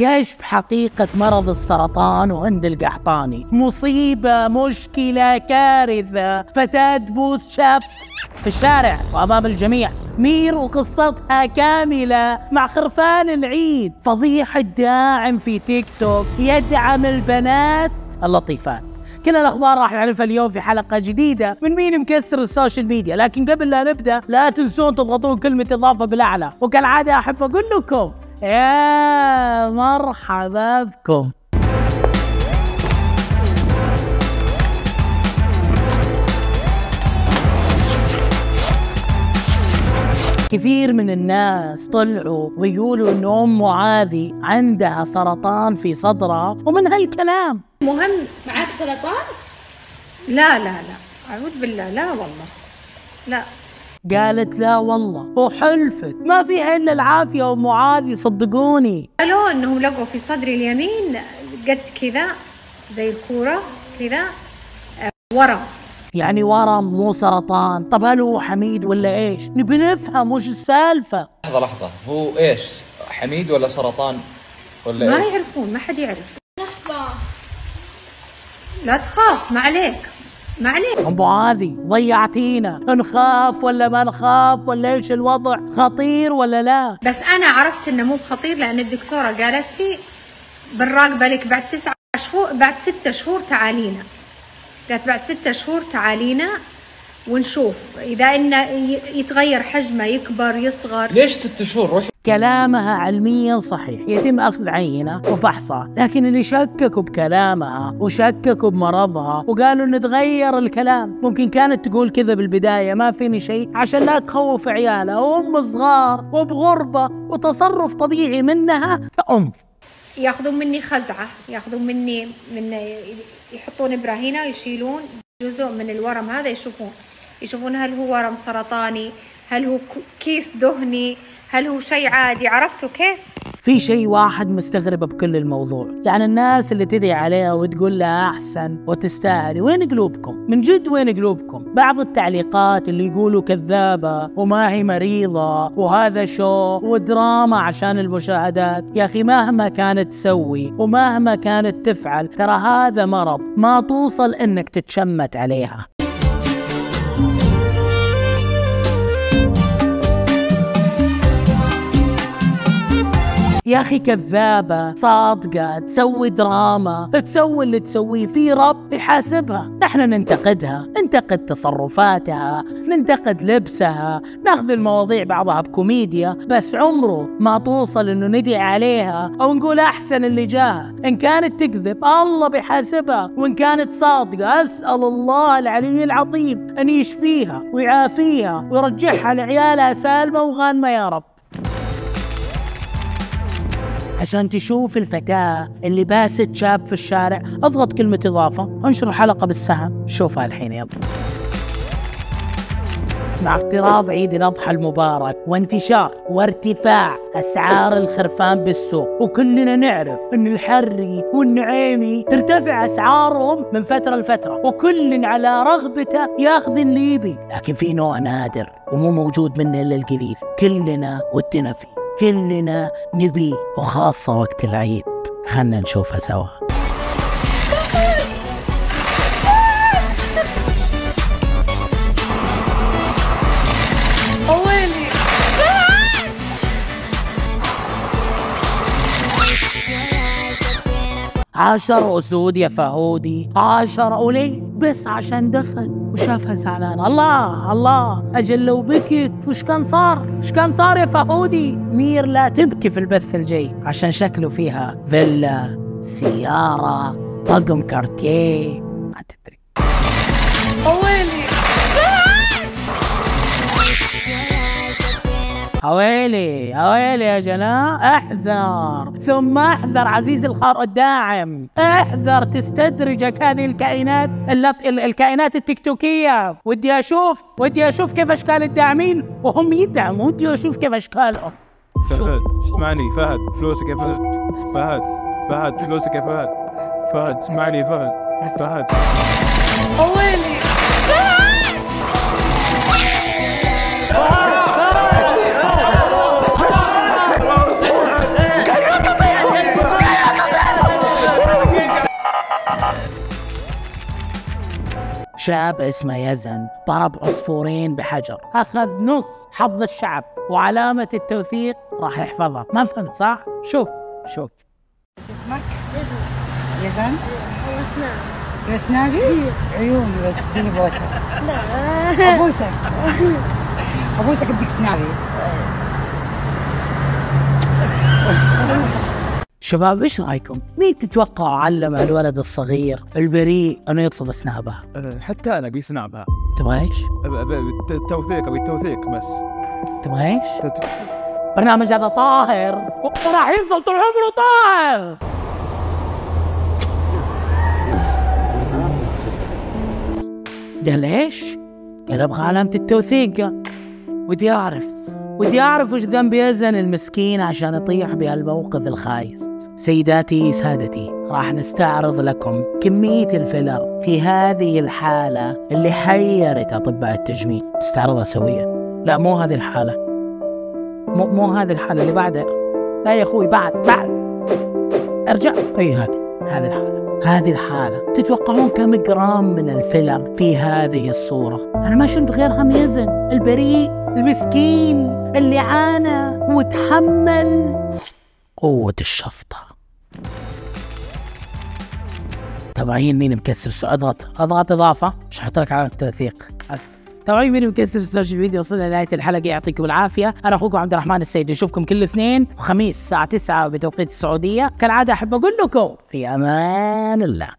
كشف حقيقة مرض السرطان وهند القحطاني؟ مصيبة مشكلة كارثة فتاة تبوس شاب في الشارع وأمام الجميع. مير وقصتها كاملة مع خرفان العيد. فضيحة داعم في تيك توك يدعم البنات اللطيفات. كل الأخبار راح نعرفها اليوم في حلقة جديدة من مين مكسر ال social media. لكن قبل لا نبدأ لا تنسون تضغطون كلمة إضافة بالأعلى. وكالعادة أحب أقول لكم يا مرحبا بكم. كثير من الناس طلعوا ويقولوا ان أم معاذي عندها سرطان في صدرها ومن هالكلام. مهم معاك سرطان؟ لا لا لا. أعوذ بالله لا والله. لا. قالت لا والله. وحلفت ما فيها إلا العافية ام معاذي صدقوني قالوا إنهم لقوا في صدري اليمين قد كذا زي الكورة كذا آه، ورم يعني ورم مو سرطان. طب هل هو حميد ولا إيش؟ نبي نفهم وش السالفة. لحظة لحظة. هو إيش؟ حميد ولا سرطان؟ ولا ما إيش؟ يعرفون ما حد يعرف. لا تخاف ما عليك. ما عليك ام معاذي ضيعتينا. نخاف ولا ما نخاف؟ ولا إيش الوضع؟ خطير ولا لا؟ بس أنا عرفت إنه مو خطير لأن الدكتورة قالت لي بالراقبة لك بعد تسعة شهور بعد ستة شهور تعالينا. قالت بعد ستة شهور تعالينا ونشوف. إذا إنه يتغير حجمه يكبر يصغر. ليش ست شهور؟ روحي كلامها علميا صحيح. يتم أخذ عينة وفحصها. لكن اللي شككوا بكلامها وشككوا بمرضها وقالوا إن تغير الكلام. ممكن كانت تقول كذا بالبداية ما فيني شيء. عشان لا تخوف عيالها وام صغار وبغربة وتصرف طبيعي منها. كأم ياخذون مني خزعة ياخذون مني من يحطون ابره هنا ويشيلون جزء من الورم هذا يشوفون. يشوفون هل هو ورم سرطاني هل هو كيس دهني هل هو شيء عادي؟ عرفتوا كيف؟ في شيء واحد مستغربة بكل الموضوع يعني الناس اللي تدعي عليها وتقول لها أحسن وتستاهلي وين قلوبكم؟ من جد وين قلوبكم؟ بعض التعليقات اللي يقولوا كذابة وما هي مريضة وهذا شو ودراما عشان المشاهدات. يا أخي مهما كانت تسوي ومهما كانت تفعل ترى هذا مرض ما توصل إنك تتشمت عليها. يا أخي كذابة صادقة تسوي دراما. تسوي اللي تسويه في رب يحاسبها. نحن ننتقدها ننتقد تصرفاتها ننتقد لبسها. ناخذ المواضيع بعضها بكوميديا بس عمره ما توصل إنه ندعي عليها أو نقول أحسن اللي جاها إن كانت تكذب الله بيحاسبها. وإن كانت صادقة أسأل الله العلي العظيم أن يشفيها ويعافيها ويرجعها لعيالها سالمة وغانمة يا رب. عشان تشوف الفتاة اللي باست شاب في الشارع. أضغط كلمة إضافة انشر الحلقة بالسهم. شوفها الحين يلا. مع اقتراب عيد الأضحى المبارك وانتشار وارتفاع أسعار الخرفان بالسوق وكلنا نعرف أن الحري والنعيمي ترتفع أسعارهم من فترة لفترة وكل على رغبته ياخذ اللي يبي. لكن في نوع نادر ومو موجود منه إلا القليل. كلنا ودنا فيه. كلنا نبيه وخاصة وقت العيد. خلنا نشوفها سوا. عشر أسود يا فهودي عشر وليه بس عشان دخل وشافها زعلانة الله الله أجل لو بكت وش كان صار؟ وش كان صار يا فهودي؟ مير لا تبكي في البث الجاي عشان شكله فيها فيلا سيارة طقم كارتيه. اويلي اويلي يا جناح احذر. ثم احذر عزيزي الخار الداعم. احذر تستدرجك هذه الكائنات اللط... ال- الكائنات التيك توكيه ودي أشوف ودي أشوف كيف أشكال الداعمين وهم يدعموا. ودي أشوف كيف أشكالهم. فهد اسمعني فهد. فلوسك يا فهد. فهد فهد. فلوسك يا فهد. فهد اسمعني فهد. فهد. شاب اسمه يزن. ضرب عصفورين بحجر. أخذ نص حظ الشعب. وعلامة التوثيق راح يحفظها ما فهمت صح؟ شوف. شوف. شو اسمك؟ يزن. يزن؟ تسناقي؟ عيوني بس. اديني بوسة. لا. أبوسك. أبوسك بدك سناقي شباب إيش رأيكم؟ مين تتوقعوا علم الولد الصغير البريء أنه يطلب سنابها؟ أه، حتى أنا أبي سنابها تبغى إيش؟ التوثيق أبي التوثيق بس تبغى إيش؟ برنامج هذا طاهر وراح يفضل طول عمره طاهر قال إيش؟ قال أبغى علامة التوثيق ودي أعرف ودي أعرف وش ذنب يزن المسكين عشان يطيح بهالموقف الخايس. سيداتي سادتي راح نستعرض لكم كمية الفيلر في هذه الحالة اللي حيرت أطباء التجميل. استعرضها سوية لا مو هذه الحالة. مو مو هذه الحالة اللي بعدها. لا يا أخوي بعد بعد. أرجع. أي هذه هذه الحالة. هذه الحالة. تتوقعون كم جرام من الفيلر في هذه الصورة؟ أنا ما شفت غيرها من يزن البريء. المسكين اللي عانى وتحمل قوة الشفطة. تابعين مين مكسر اضغط أضغط إضافة مش لك علامة التوثيق. تابعين مين مكسر السوشيال ميديا وصلنا لنهاية الحلقة. يعطيكم العافية. أنا أخوكم عبد الرحمن السيد. نشوفكم كل اثنين وخميس الساعة 9 بتوقيت السعودية. كالعادة أحب أقول لكم في أمان الله.